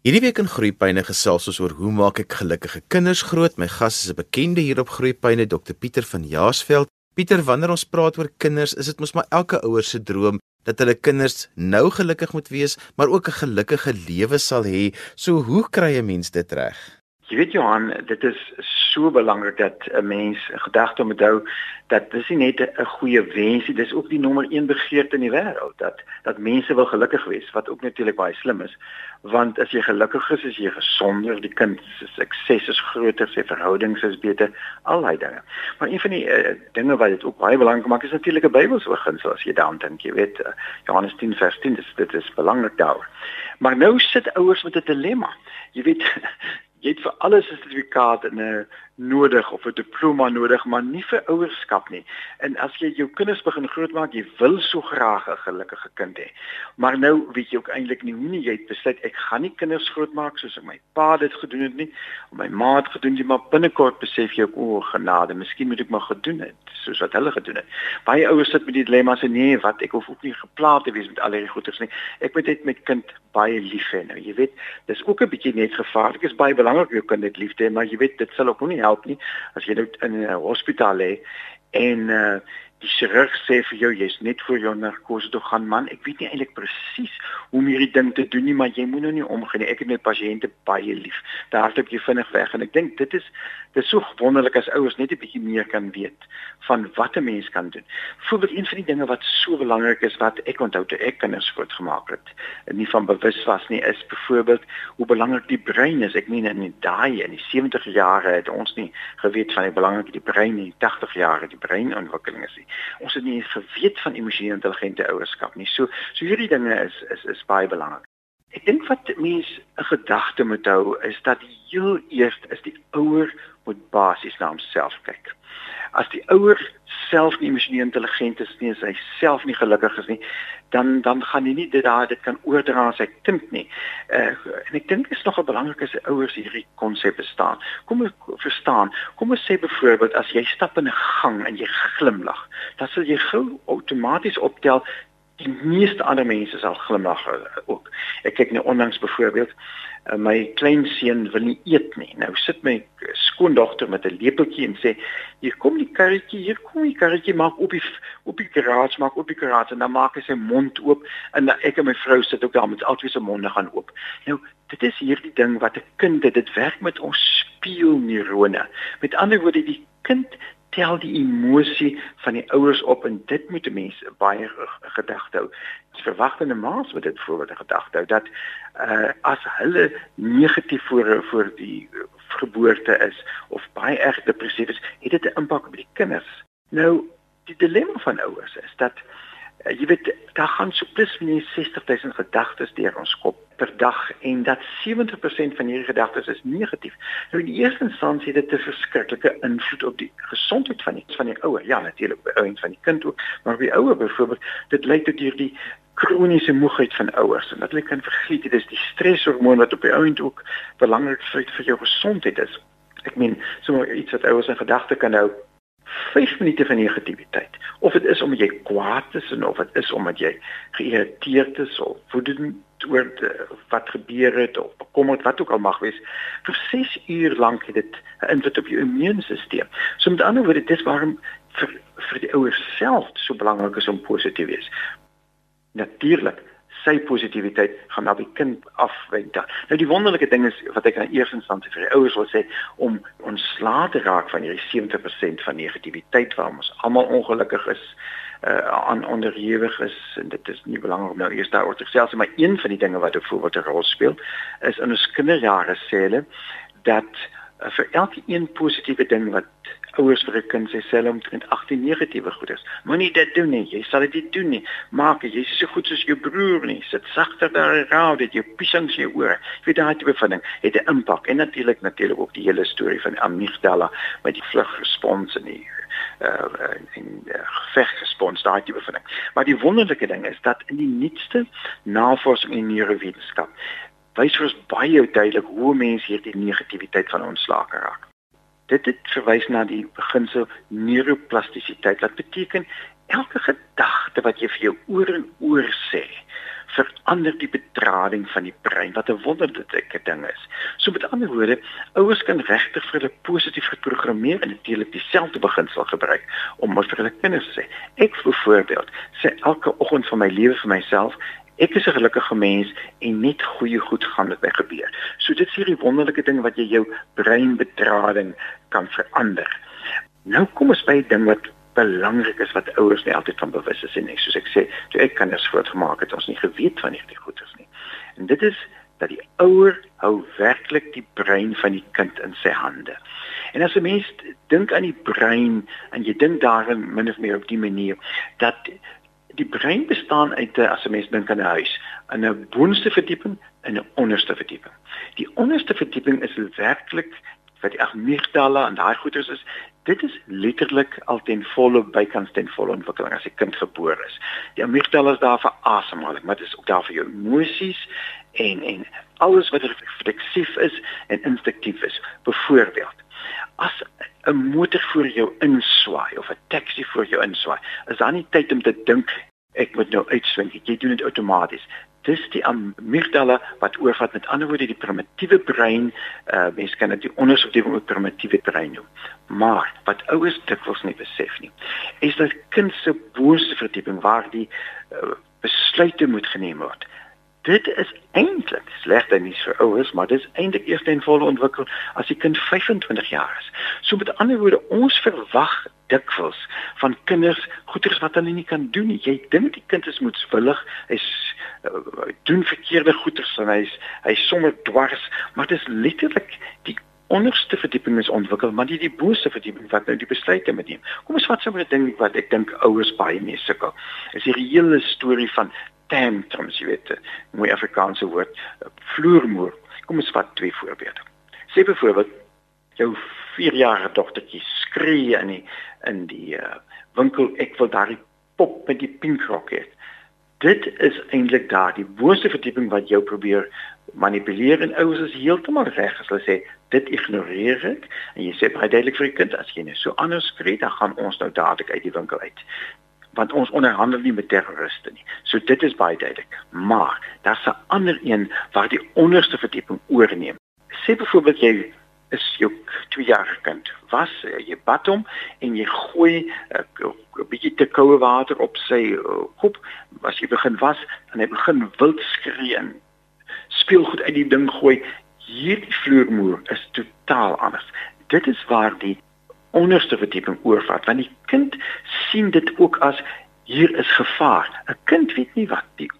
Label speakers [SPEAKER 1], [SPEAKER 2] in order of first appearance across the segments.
[SPEAKER 1] Hierdie week in Groepyne gesels ons oor hoe maak ek gelukkige kinders groot. My gas is 'n bekende hier op Groepyne, Dr Pieter van Jaarsveld. Pieter, wanneer ons praat oor kinders, is dit mos maar elke ouer se droom dat hulle kinders nou gelukkig moet wees, maar ook 'n gelukkige lewe sal hê. So hoe kry 'n mens dit reg?
[SPEAKER 2] Jy weet Johan, dit is so belangrik dat 'n mens gedagte moet hou dat dis nie net 'n goeie wensie, dis ook die nommer 1 begeerte in die wêreld dat dat mense wil gelukkig wees, wat ook natuurlik baie slim is. Want as jy gelukkig is, is jy gesonder, die kind se sukses is groter, sy verhoudings is beter, al daai dinge. Maar een van die uh, dinge wat dit ook baie belangrik maak is natuurlik 'n Bybelse beginsel as jy daaraan dink, jy weet uh, Johannes 10 vers 10, dit is, dit is belangrik daar. Maar nou sit ouers met 'n dilemma. Jy weet jy het vir alles 'n sertifikaat en 'n nodig of 'n diploma nodig, maar nie vir ouerskap nie. En as jy jou kinders begin grootmaak, jy wil so graag 'n gelukkige kind hê. Maar nou weet jy ook eintlik nie hoe nie jy het besluit ek gaan nie kinders grootmaak soos my pa dit gedoen het nie, of my ma het gedoen het, maar binnekort besef jy ook o, genade, miskien moet ek maar gedoen het soos wat hulle gedoen het. Baie ouers sit met die dilemma sê nee, wat ek hoef ook nie geplaas te wees met al hierdie goeders nie. Ek moet net my kind baie lief hê. Nou, jy weet, dis ook 'n bietjie net gevaarlik. Dit is baie belangrik jou kind lief te hê, maar jy weet dit sal ook nie help nie as jy nou in 'n hospitaal lê en uh, die chirurg sê vir jou jy's net vir jou narkose toe gaan man. Ek weet nie eintlik presies hoe om hierdie ding te doen nie maar jy moet nou nie nie. Ek het met pasiënte baie lief. Daar hardloop jy vinnig weg en ek dink dit is dit is so wonderlik as ouers net 'n bietjie meer kan weet van wat 'n mens kan doen. Voorbeeld een van die dinge wat so belangrik is wat ek onthou toe ek kinders groot gemaak het nie van bewus was nie is byvoorbeeld hoe belangrik die brein is. Ek meen in die daai in die 70 jare het ons nie geweet van hoe belangrik die brein in die 80 jare die breinontwikkeling is nie ons het nie geweet van emosionele intelligente ouerskap nie. So so hierdie dinge is is is baie belangrik. Ek dink wat mense 'n gedagte moet hou is dat heel eers is die ouer moet basies na homself kyk. As die ouer self nie emosioneel intelligent is nie, hy self nie gelukkig is nie, dan dan gaan hy nie dit daar dit kan oordra aan sy kind nie. Uh, en ek dink is nogal belangrik as ouers hierdie konsep verstaan. Kom ek verstaan. Kom ons sê byvoorbeeld as jy stap in 'n gang en jy glimlag, dan sal jy gou outomaties optel die meeste ander mense sal glimlag ook. Ek kyk nou onlangs byvoorbeeld uh, my kleinseun wil nie eet nie. Nou sit my skoondogter met 'n lepeltjie en sê: "Hier kom die karretjie, hier kom die karretjie, maak op die op die garage, maak op die garage." En dan maak hy sy mond oop en ek en my vrou sit ook daar met altyd se monde gaan oop. Nou, dit is hierdie ding wat 'n kind dit werk met ons spieelneurone. Met ander woorde, die kind tel die emosie van die ouers op en dit moet 'n mens baie gedagte hou. Die verwagtende maats moet dit voorbeeld gedagte hou dat uh as hulle negatief voor voor die geboorte is of baie erg depressief is, het dit 'n impak op die kinders. Nou die dilemma van ouers is dat uh, jy weet daar gaan so plus minus 60000 gedagtes deur ons kop per dag en dat 70% van hierdie gedagtes is negatief. Nou in die eerste instansie het dit 'n verskriklike invloed op die gesondheid van die van die ouer. Ja, natuurlik by ouens van die kind ook, maar by ouer byvoorbeeld, dit lei tot hierdie kroniese moegheid van ouers en dat hulle kan vergeet dit is die streshormoon wat op die ouend ook belangrik vir vir jou gesondheid is. Ek meen, so iets wat ouers in gedagte kan hou 5 minute van negativiteit. Of dit is omdat jy kwaad is en of dit is omdat jy geïrriteerd is of woedend oor wat gebeur het of bekommerd wat ook al mag wees, vir 6 uur lank het dit 'n invloed op jou immuunstelsel. So met ander woorde, dis waarom vir vir die ouers self so belangrik is om positief te wees. Natuurlik sy positiwiteit gaan na die kind afwyk. Nou die wonderlike ding is wat ek aan eers instansie vir die ouers wil sê om ons laat raak van hierdie 70% van negativiteit waar ons almal ongelukkig is uh aan onderhewig is en dit is nie belangrik om nou eers daaroor te gesels maar een van die dinge wat ook voorbeeld 'n rol speel is in ons kinderjare sê hulle dat uh, vir elke een positiewe ding wat ouers vir 'n kind sê self omtrent 18 negatiewe goeders. Moenie dit doen nie. Jy sal dit nie doen nie. Maak jy is so goed soos jou broer nie. Sit sagter daar raai dit jou pissings jou oor. Jy weet daai tipe van ding het 'n impak en natuurlik natuurlik ook die hele storie van amygdala met die vlugrespons en die uh in uh, gevechtsrespons daai tipe van ding. Maar die wonderlike ding is dat in die nuutste navorsing in neurowetenskap wys ons baie duidelik hoe mense hierdie negativiteit van ontslae raak. Dit het verwys na die beginsel neuroplastisiteit. Wat beteken elke gedagte wat jy vir jou oor en oor sê, verander die bedrading van die brein wat 'n wonderlike ding is. So met ander woorde, ouers kan regtig vir hulle positief geprogrammeer en natuurlik dieselfde beginsel gebruik om vir hulle kinders te sê. Ek byvoorbeeld sê elke oggend van my lewe vir myself, ek is 'n gelukkige mens en net goeie goed gaan met my gebeur. So dit is hierdie wonderlike ding wat jy jou breinbedrading kan verander. Nou kom ons by 'n ding wat belangrik is wat ouers nie altyd van bewus is nie. Soos ek sê, ek kinders grootgemaak het, ons nie geweet van hierdie goeders nie. En dit is dat die ouer hou werklik die brein van die kind in sy hande. En as 'n mens dink aan die brein en jy dink daarin min of meer op die manier dat die brein bestaan uit 'n as 'n mens dink aan 'n huis, 'n boonste verdieping en 'n onderste verdieping. Die onderste verdieping is werklik wat die amygdala en daai goeters is, dit is letterlik al ten volle bykans ten volle ontwikkeling as 'n kind gebore is. Die amygdala is daar vir asemhaling, maar dit is ook daar vir jou emosies en en alles wat refleksief is en instinktief is. Byvoorbeeld, as 'n motor voor jou inswaai of 'n taxi voor jou inswaai, is daar nie tyd om te dink ek moet nou uitswing. Jy doen dit outomaties dis die amygdala wat oorvat met ander woorde die primitiewe brein uh mense kan dit die van die primitiewe brein noem maar wat ouers dikwels nie besef nie is dat kind se boonste verdieping waar die uh, besluite moet geneem word dit is eintlik slegte nuus vir ouers, maar dit is eintlik eers in volle ontwikkel as die kind 25 jaar is. So met ander woorde, ons verwag dikwels van kinders goeders wat hulle nie kan doen nie. Jy dink die kind is moedswillig, hy's uh, doen verkeerde goeders en hy's hy's sommer dwars, maar dit is letterlik die onderste verdieping is ontwikkel, maar nie die boonste verdieping wat nou die besluite moet neem. Kom ons vat sommer 'n ding wat ek dink ouers baie mee sukkel. Is die hele storie van tantrums, jy weet, mooi Afrikaanse woord, vloermoer. Kom ons vat twee voorbeelde. Sê byvoorbeeld jou 4-jarige dogtertjie skree in die in die uh, winkel, ek wil daardie pop met die pink rok hê. Dit is eintlik daar die boonste verdieping wat jou probeer manipuleer en ouers is heeltemal reg as hulle sê dit ignoreer ek en jy sê baie duidelik vir die kind as jy net so anders skree dan gaan ons nou dadelik uit die winkel uit want ons onderhandel nie met terroriste nie. So dit is baie duidelik. Maar daar's 'n ander een waar die onderste verdieping oorneem. Sê byvoorbeeld jy is jou 2 jaar kind. Was uh, jy bad hom en jy gooi eh, 'n uh, bietjie te koue water op sy uh, kop, as jy begin was en hy begin wild skree en speelgoed uit die ding gooi. Hierdie vloermoer is totaal anders. Dit is waar die onderste verdieping oorvat want die kind sien dit ook as hier is gevaar. 'n Kind weet nie wat die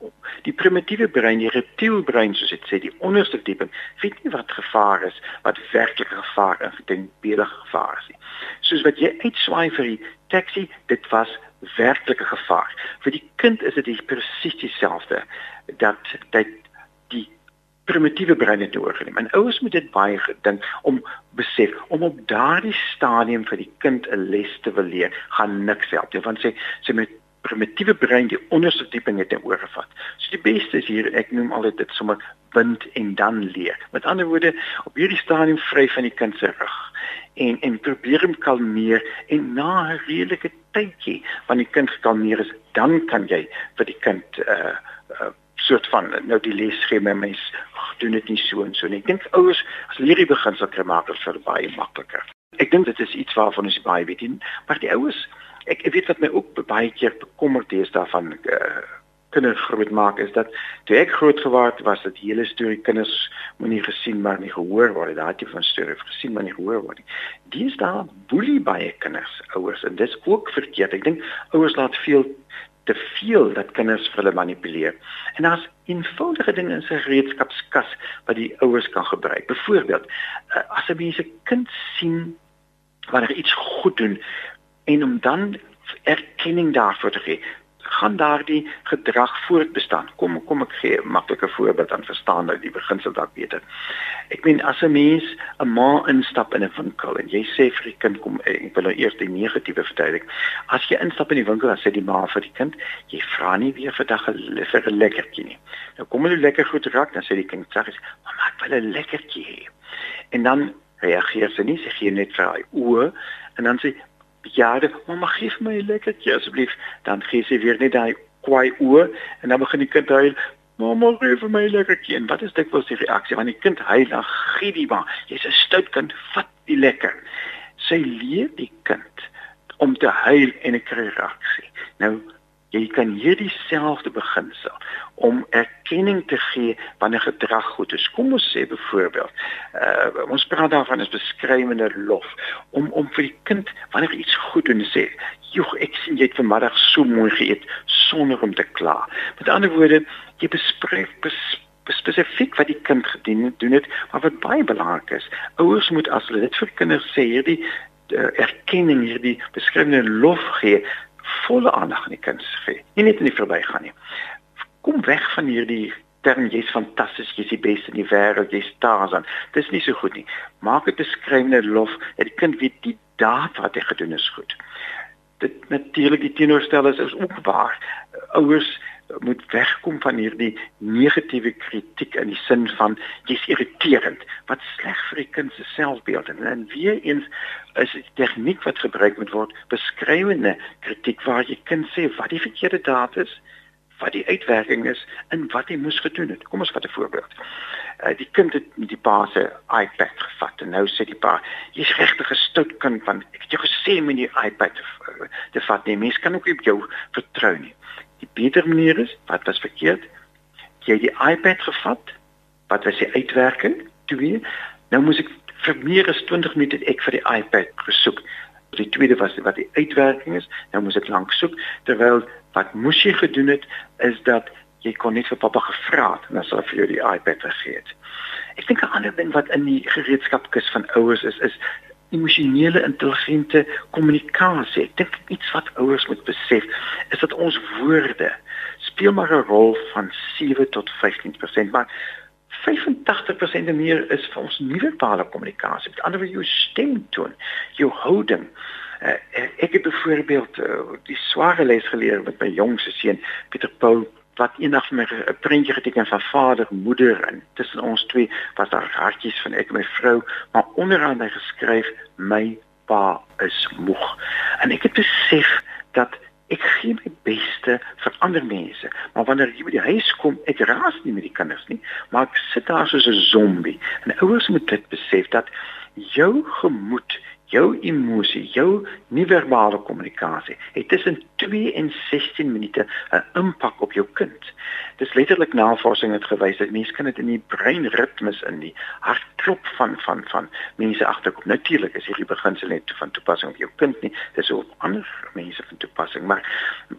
[SPEAKER 2] die primitiewe brein, die reptielbrein soos dit sê, die onderste verdieping, weet nie wat gevaar is, wat werklike gevaar en gedenkbeeldige gevaar is. Soos wat jy uitswaai vir die taxi, dit was werklike gevaar. Vir die kind is dit presies dieselfde dat dat die primitiewe brein het oorgeneem. En ouers moet dit baie gedink om besef om op daardie stadium vir die kind 'n les te wil leer, gaan niks help nie. Want sê sê met primitiewe brein die onderste dieping het oorgevat. So die beste is hier ek noem altyd dit sommer bind en dan leer. Met ander woorde, op hierdie stadium vry van die kind se rug en en probeer hom kalmeer en na 'n redelike tydjie wanneer die kind gekalmeer is, dan kan jy vir die kind uh, uh soort van nou die les gee my mens doen dit nie so en so nie. Ek dink ouers as hulle hierdie beginsel kry maak dit baie makliker. Ek dink dit is iets waarvan ons baie weet, maar die ouers ek, ek weet wat my ook baie keer bekommerd is daarvan uh, kinders groot maak is dat toe ek groot geword was dat die hele storie kinders moenie gesien maar nie gehoor word daai tipe van storie gesien maar nie gehoor word die is daar boelie baie kinders ouers en dis ook verkeerd ek dink ouers laat veel te veel dat kinders vir hulle manipuleer. En daar's eenvoudige dinge in sy gereedskapskas wat die ouers kan gebruik. Byvoorbeeld, eh, as 'n mens 'n kind sien wanneer iets goed doen en om dan erkenning daarvoor te gee, gaan daardie gedrag voortbestaan. Kom kom ek gee 'n maklike voorbeeld aan verstaan nou die beginsel dalk beter. Ek meen as 'n mens 'n ma instap in 'n winkel en jy sê vir die kind kom eh, ek wil nou eers die negatiewe verduidelik. As jy instap in die winkel, dan sê die ma vir die kind, jy vra nie weer vir dag 'n lekkertjie nie. Nou kom jy lekker goed raak, dan sê die kind sê, "Mamma, ek wil 'n lekkertjie hê." En dan reageer sy nie, sy gee net vir haar oë en dan sê bejaarde, mamma gee vir my 'n lekkertjie asseblief. Dan gee sy weer net daai kwaai oë en dan begin die kind huil, Mamma gee vir my lekker kind. Wat is dit vir 'n reaksie wanneer die kind huil dan gee die maar. Jy's 'n stout kind, vat die lekker. Sy leer die kind om te huil en 'n reaksie. Nou jy kan hierdie selfde beginsel om erkenning te gee wanneer gedrag goed is. Kom ons sê byvoorbeeld, uh, ons praat daarvan as beskrywende lof om om vir die kind wanneer iets goed doen sê, "Joh, ek sien jy het vanmiddag so mooi geëet sonder om te kla." Met ander woorde, jy bespreek bes, spesifiek wat die kind gedoen doen het, maar wat baie belangrik is, ouers moet as hulle dit vir kinders sê, hierdie uh, erkenning, hierdie beskrywende lof gee volle aandag aan die kind gee. Nie net in die verbygaan nie. Kom weg van hierdie term jy's fantasties, jy's die beste in die wêreld, jy's Tarzan. Dis nie so goed nie. Maak dit beskrywende lof dat die kind weet die daad wat hy gedoen is goed. Dit natuurlik die teenoorstelling is, is ook waar. Ouers moet wegkom van hierdie negatiewe kritiek in die sin van jy's irriterend wat sleg vir die kind se selfbeeld. En, en weer eens is die tegniek wat gebruik moet word beskrywende kritiek waar jy kind sê wat die verkeerde daad is wat die uitwerking is en wat hy moes gedoen het. Kom ons vat 'n voorbeeld. Uh, die kind het die pa se iPad gevat en nou sê die pa jy's regtig 'n stout kind van ek het jou gesê om die iPad te, te vat nie. Mens kan ook op jou vertrou nie Die beter manier is, wat was verkeerd? Jy het die iPad gevat. Wat was die uitwerking? 2. Nou moet ek vir meer as 20 minute ek vir die iPad gesoek. Die tweede was wat die uitwerking is. Nou moet ek lank soek terwyl wat moes jy gedoen het is dat jy kon net vir pappa gevra het en dan sal hy vir jou die iPad gegee het. Ek dink 'n ander ding wat in die gereedskapkis van ouers is is emosionele intelligente kommunikasie. Ek dink iets wat ouers moet besef is dat ons woorde speel maar 'n rol van 7 tot 15%, maar 85% en meer is vir ons nie-verbale kommunikasie. Met ander woorde jou stemtoon, jou houding. Uh, ek het byvoorbeeld uh, die sware les geleer met my jongste seun Pieter Paul wat eendag vir my 'n prentjie geteken van vader, moeder en tussen ons twee was daar hartjies van ek en my vrou, maar onderaan hy geskryf my pa is moeg. En ek het besef dat ek gee my beste vir ander mense, maar wanneer jy by die huis kom, ek raas nie met die kinders nie, maar ek sit daar soos 'n zombie. En ouers moet dit besef dat jou gemoed jou emosie, jou nie-verbale kommunikasie het tussen 2 en 16 minute 'n impak op jou kind. Dis letterlik navorsing het gewys dat mense kan dit in die breinritmes in die hartklop van van van mense agterkom. Natuurlik is hierdie beginsel net van toepassing op jou kind nie, dis ook op ander mense van toepassing, maar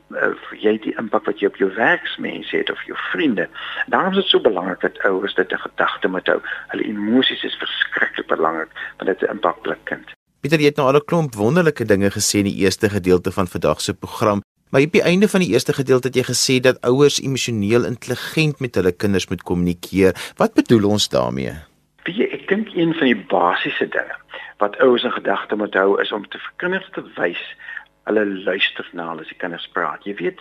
[SPEAKER 2] uh, jy die impak wat jy op jou werksmense het of jou vriende. Daarom is dit so belangrik dat ouers dit in gedagte moet hou. Hulle emosies is verskriklik belangrik want dit impak hulle kind.
[SPEAKER 1] Pieter, jy het nou al 'n klomp wonderlike dinge gesê in die eerste gedeelte van vandag se program, maar op die einde van die eerste gedeelte het jy gesê dat ouers emosioneel intelligent met hulle kinders moet kommunikeer. Wat bedoel ons daarmee?
[SPEAKER 2] Wie ek dink een van die basiese dinge wat ouers in gedagte moet hou is om te vir kinders te wys hulle luister na hulle as die kinders praat. Jy weet,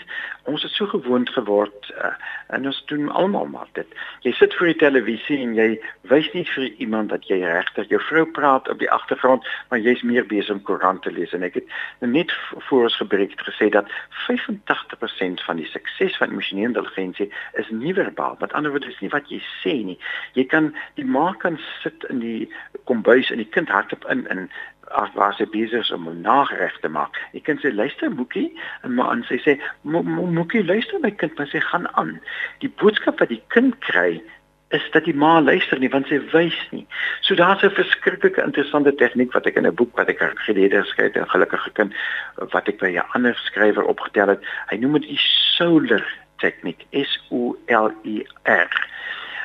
[SPEAKER 2] ons het so gewoond geword uh, en ons doen almal maar dit. Jy sit voor die televisie en jy wys nie vir iemand dat jy regtig jou vrou praat op die agtergrond, maar jy's meer besig om koerant te lees en ek het net voor ons gebreek het gesê dat 85% van die sukses van emosionele intelligensie is nie verbaal. Met ander woorde, dis nie wat jy sê nie. Jy kan die ma kan sit in die kombuis en die kind hardop in in as waar sy besig is om 'n nagereg te maak. Jy kan sê luister Moekie en maar en sy sê Moekie luister my kind, maar sy gaan aan. Die boodskap wat die kind kry is dat die ma luister nie want sy wys nie. So daar's 'n verskriklike interessante tegniek wat ek in 'n boek wat ek gelede geskryf het, 'n gelukkige kind wat ek by 'n ander skrywer opgetel het. Hy noem dit die solar tegniek, S O L E R.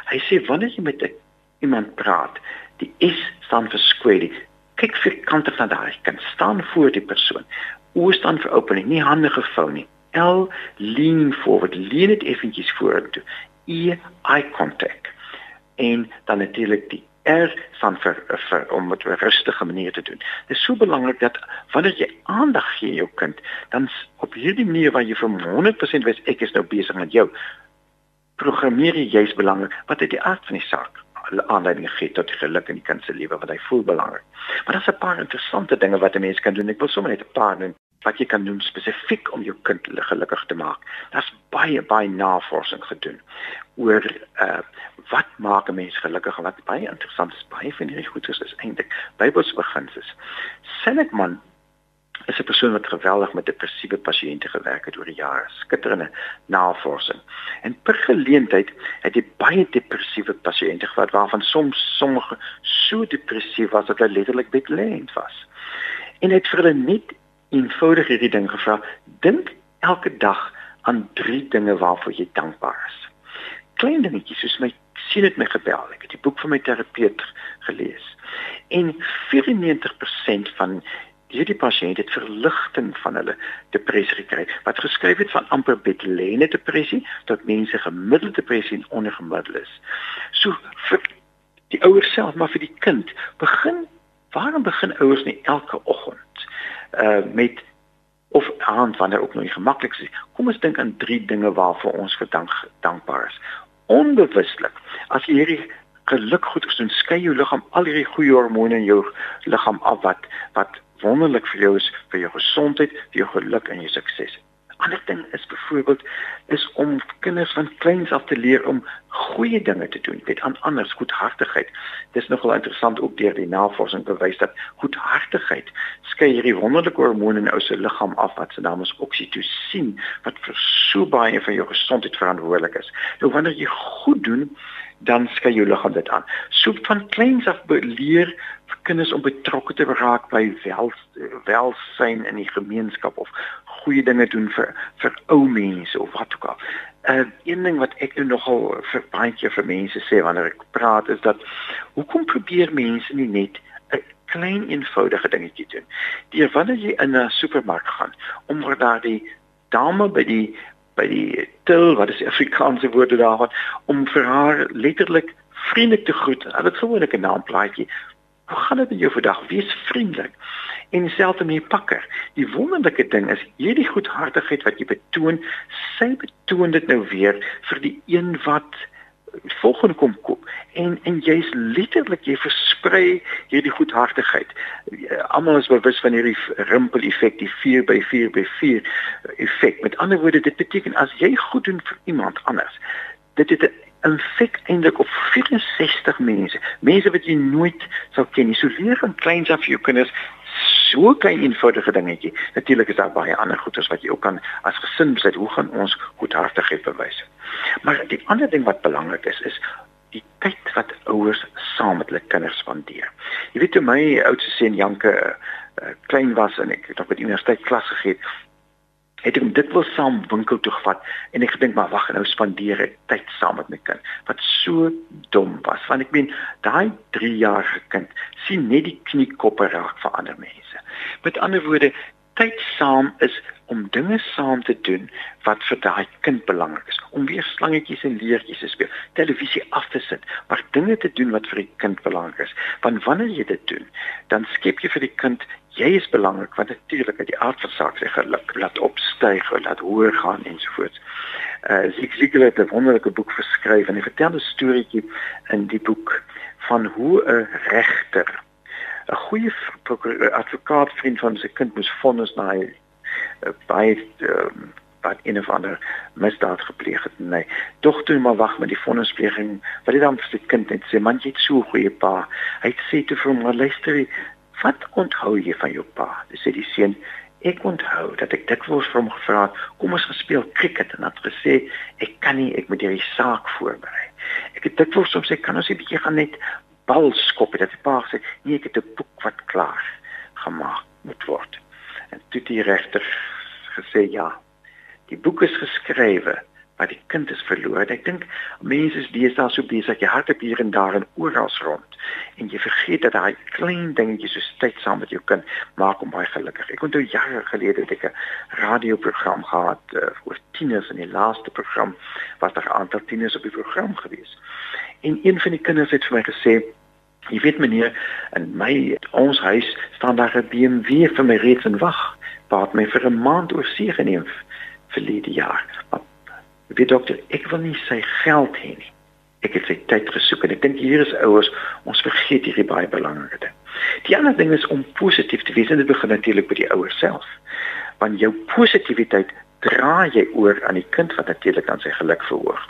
[SPEAKER 2] Hy sê wanneer jy met iemand praat, die S staan vir square kyk vierkantig na daai kind staan voor die persoon. Oë staan vir opening nie hande gevou nie. L lean forward. Lean dit effentjies vorentoe. E eye contact. En dan natuurlik die R staan vir, vir om dit op 'n rustige manier te doen. Dit is so belangrik dat wanneer jy aandag gee jou kind, dan op hierdie manier waar jy vir 100% wys ek is nou besig met jou, programmeer jy juist belangrik wat uit die aard van die saak aanleiding gee tot geluk in die kind se lewe wat hy voel belangrik. Maar daar's 'n paar interessante dinge wat 'n mens kan doen. Ek wil sommer net 'n paar noem. wat jy kan doen spesifiek om jou kind gelukkig te maak. Daar's baie baie navorsing gedoen oor uh wat maak 'n mens gelukkig en wat baie interessant is. Baie van hierdie goedes is eintlik Bybelse beginsels. Seligman is 'n persoon wat geweldig met depressiewe pasiënte gewerk het oor die jare. Skitterende navorsing. En per geleentheid het hy baie depressiewe pasiënte gehad waarvan soms sommige so depressief was dat hulle letterlik bedlend was. En hy het vir hulle net eenvoudig hierdie ding gevra: Dink elke dag aan drie dinge waarvoor jy dankbaar is. Klein dingetjies soos my sien dit my gebel. Ek het die boek van my terapeut gelees. En 94% van hierdie pasiënt het verligting van hulle depressie gekry wat geskryf het van amper bedlene depressie tot mense gemiddelde depressie en ondergemiddeld is. So vir die ouers self maar vir die kind begin waarom begin ouers nie elke oggend uh met of aand wanneer ook nog nie gemaklik is. Kom ons dink aan drie dinge waarvoor ons verdank dankbaar is. Onbewuslik as jy hierdie geluk goed gedoen, skei jou liggaam al hierdie goeie hormone in jou liggaam af wat wat wonderlik vir jou is vir jou gesondheid, vir jou geluk en jou sukses. 'n Ander ding is byvoorbeeld is om kinders van kleins af te leer om goeie dinge te doen, weet aan anders goedhartigheid. Dis nogal interessant ook deur die navorsing bewys dat goedhartigheid skei hierdie wonderlike hormone in ou se liggaam af wat se naam is oksitosien wat vir so baie van jou gesondheid verantwoordelik is. Nou wanneer jy goed doen, dan skei jou liggaam dit aan. So van kleins af leer kinders om betrokke te raak by wel welsyn in die gemeenskap of goeie dinge doen vir vir ou mense of wat ook al. 'n uh, Een ding wat ek nou nogal vir baie vir mense sê wanneer ek praat is dat hoekom probeer mense nie net 'n klein eenvoudige dingetjie doen? Die wanneer jy in 'n supermark gaan om vir daardie dame by die by die til wat is Afrikaanse woorde daarvan om vir haar letterlik vriendelik te groet. Hulle het gewoonlik 'n naamplaatjie. Hoe gaan dit met jou vandag? Wees vriendelik. En selfs met die pakker. Die wonderlike ding is hierdie goedhartigheid wat jy betoon, sy betoon dit nou weer vir die een wat volgende kom koop en en jy's letterlik jy versprei hierdie goedhartigheid. Almal is bewus van hierdie rimpel effek, die 4 by 4 by 4 effek. Met ander woorde, dit beteken as jy goed doen vir iemand anders, dit het 'n effek eintlik op 64 mense. Mense wat jy nooit sou ken nie. So leer van kleins af jou kinders so klein eenvoudige dingetjie. Natuurlik is daar baie ander goeders wat jy ook kan as gesin besluit hoe gaan ons goedhartigheid bewys. Maar die ander ding wat belangrik is is die tyd wat ouers saam met hulle kinders spandeer. Jy weet toe my oudste seun Janke uh, klein was en ek het op die universiteit klas gegee het ek hom dit wil saam winkel toe gevat en ek gedink maar wag nou spandeer ek tyd saam met my kind wat so dom was want ek meen daai 3 jarige kind sien net die kniekoppe raak vir ander mense met ander woorde tyd saam is om dinge saam te doen wat vir daai kind belangrik is. Om weer slangetjies en leertjies te speel, televisie af te sit, maar dinge te doen wat vir die kind belangrik is. Want wanneer jy dit doen, dan skep jy vir die kind jy is belangrik want natuurlik uit die aard van saak sy geluk laat opstyg, laat hoër gaan ensovoorts. Uh Zig Ziglar het 'n wonderlike boek geskryf en hy vertel 'n storieetjie in die boek van hoe 'n regter 'n goeie advokaat vriend van sy kind moes vonnis na hy uh, by um, wat een of ander misdaad gepleeg het. Nee, tog toe maar wag met die vonnispleging. Wat dit dan vir sy kind net sê, man jy het so 'n goeie pa. Hy sê toe vir hom, luister, wat onthou jy van jou pa? Dis sê die seun, ek onthou dat ek dikwels vir hom gevra het, kom ons gespeel cricket en het gesê, ek kan nie, ek moet hierdie saak voorberei. Ek het dikwels hom sê, kan ons 'n bietjie gaan net bal skop het. Die pa sê, "Nee, ek het 'n boek wat klaar gemaak moet word." En toe die regter gesê, "Ja, die boek is geskrywe, maar die kind is verloor." Ek dink mense is deesdae so besig jy hart op hier en daar en oral rond en jy vergeet dat daai klein dingetjies so tyd saam met jou kind maak hom baie gelukkig. Ek onthou jare gelede het ek 'n radioprogram gehad uh, oor tieners en die laaste program was daar 'n aantal tieners op die program gewees. En een van die kinders het vir my gesê, "Jy weet meneer, in my ons huis staan daar 'n BMW vir my reeds in wag. Wat my vir 'n maand oor see geneem die jaar." Maar weet dokter, ek wil nie sy geld hê nie. Ek het sy tyd gesoek en ek dink hier is ouers, ons vergeet hierdie baie belangrike ding. Die ander ding is om positief te wees en dit begin natuurlik by die ouers self. want jou positiwiteit dra jy oor aan die kind wat natuurlik dan sy geluk verhoog.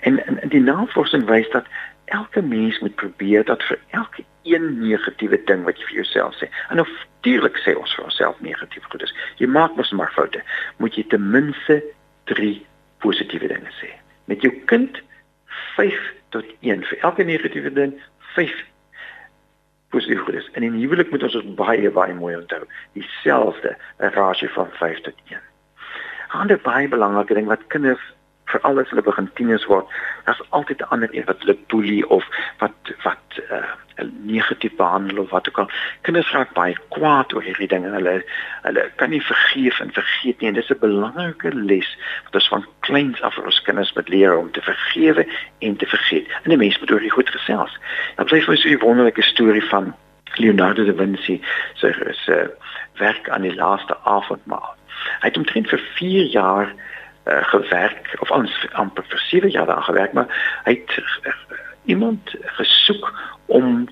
[SPEAKER 2] En in, in die navorsing wys dat elke mens moet probeer dat vir elke een negatiewe ding wat jy vir jouself sê. En natuurlik sê ons vir onsself negatief goed is. Jy maak mos maar foute. Moet jy ten minste 3 positiewe dinge sê. Met jou kind 5 tot 1 vir elke negatiewe ding 5 positief goed is. En in huwelik moet ons ons baie baie mooi onthou. Dieselfde 'n rasio van 5 tot 1 ander baie belangrike ding wat kinders vir alles hulle begin tieners word, daar's altyd 'n ander een wat hulle boelie of wat wat uh, negatief behandel of wat ook al. Kinders raak baie kwaad oor hierdie dinge. Hulle hulle kan nie vergeef en vergeet nie. En dis 'n belangrike les wat ons van kleins af vir ons kinders moet leer om te vergewe en te vergeet. En 'n mens moet oor die goed gesels. Dan bly vir so 'n wonderlike storie van Leonardo da Vinci, sy so, werk aan die laaste avondmaal. Hy het omtrent vir 4 jaar uh, gewerk of ons amper vir 7 jaar daar gewerk, maar hy het uh, iemand gesoek om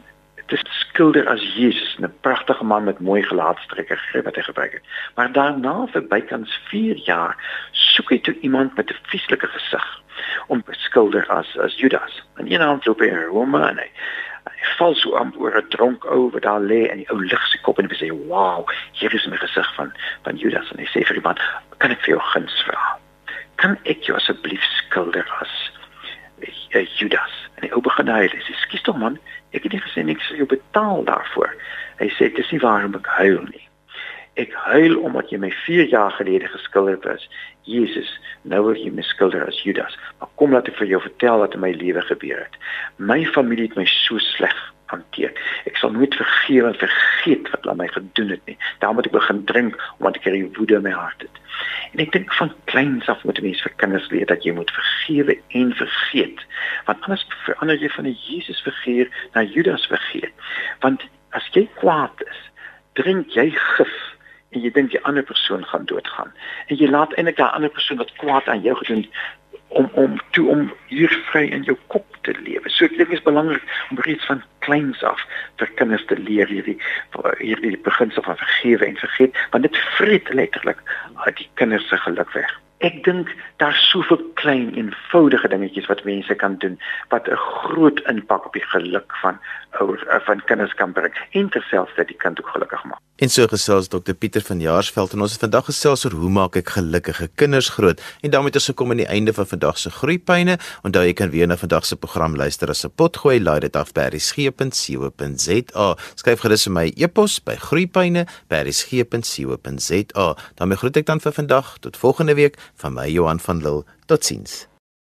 [SPEAKER 2] te skilder as Jesus, 'n pragtige man met mooi gelaatstrekke wat hy gebruik het. Maar daarna vir bykans 4 jaar soek hy toe iemand met 'n vieslike gesig om te skilder as as Judas. En een aand loop hy in Rome en hy hy val so amper oor 'n dronk ou wat daar lê en die ou lig sy kop en hy sê wow hier is my gesig van van Judas en hy sê vir iemand kan ek vir jou guns vra kan ek jou asseblief skilder as uh, Judas en die ou begin hy sê skus tog man ek het nie gesê niks vir jou betaal daarvoor hy sê dis nie waarom ek huil nie Ek huil omdat jy my 4 jaar gelede geskilder het. Jesus, nou word jy beskilder as Judas. Maar kom laat ek vir jou vertel wat in my lewe gebeur het. My familie het my so sleg hanteer. Ek sal nooit vergewe en vergeet wat hulle my gedoen het nie. Daarom het ek begin drink omdat ek hierdie woede in my hart het. En ek dink van kleins af moet mense vir kinders leer dat jy moet vergewe en vergeet. Want anders verander jy van 'n Jesus vergeet na Judas vergeet. Want as jy kwaad is, drink jy gif en jy dink die ander persoon gaan doodgaan en jy laat eintlik daai ander persoon wat kwaad aan jou gedoen om om toe om hier vry in jou kop te lewe. So ek dink dit is belangrik om reeds van kleins af vir kinders te leer hierdie hierdie beginsel van vergewe en vergeet want dit vreet letterlik uit die kinders se geluk weg ek dink daar's soveel klein eenvoudige dingetjies wat mense kan doen wat 'n groot impak op die geluk van ouers van kinders kan bring en terselfdertyd die kind ook gelukkig maak.
[SPEAKER 1] En so gesels Dr Pieter van Jaarsveld en ons het vandag gesels oor hoe maak ek gelukkige kinders groot en daarmee het ons gekom aan die einde van vandag se groeipyne. Onthou jy kan weer na vandag se program luister as 'n potgooi laai dit af by resgep.co.za. Skryf gerus vir my e-pos by groeipyne@resgep.co.za. daarmee groet ek dan vir vandag tot volgende week van my Johan van Lille. Totsiens.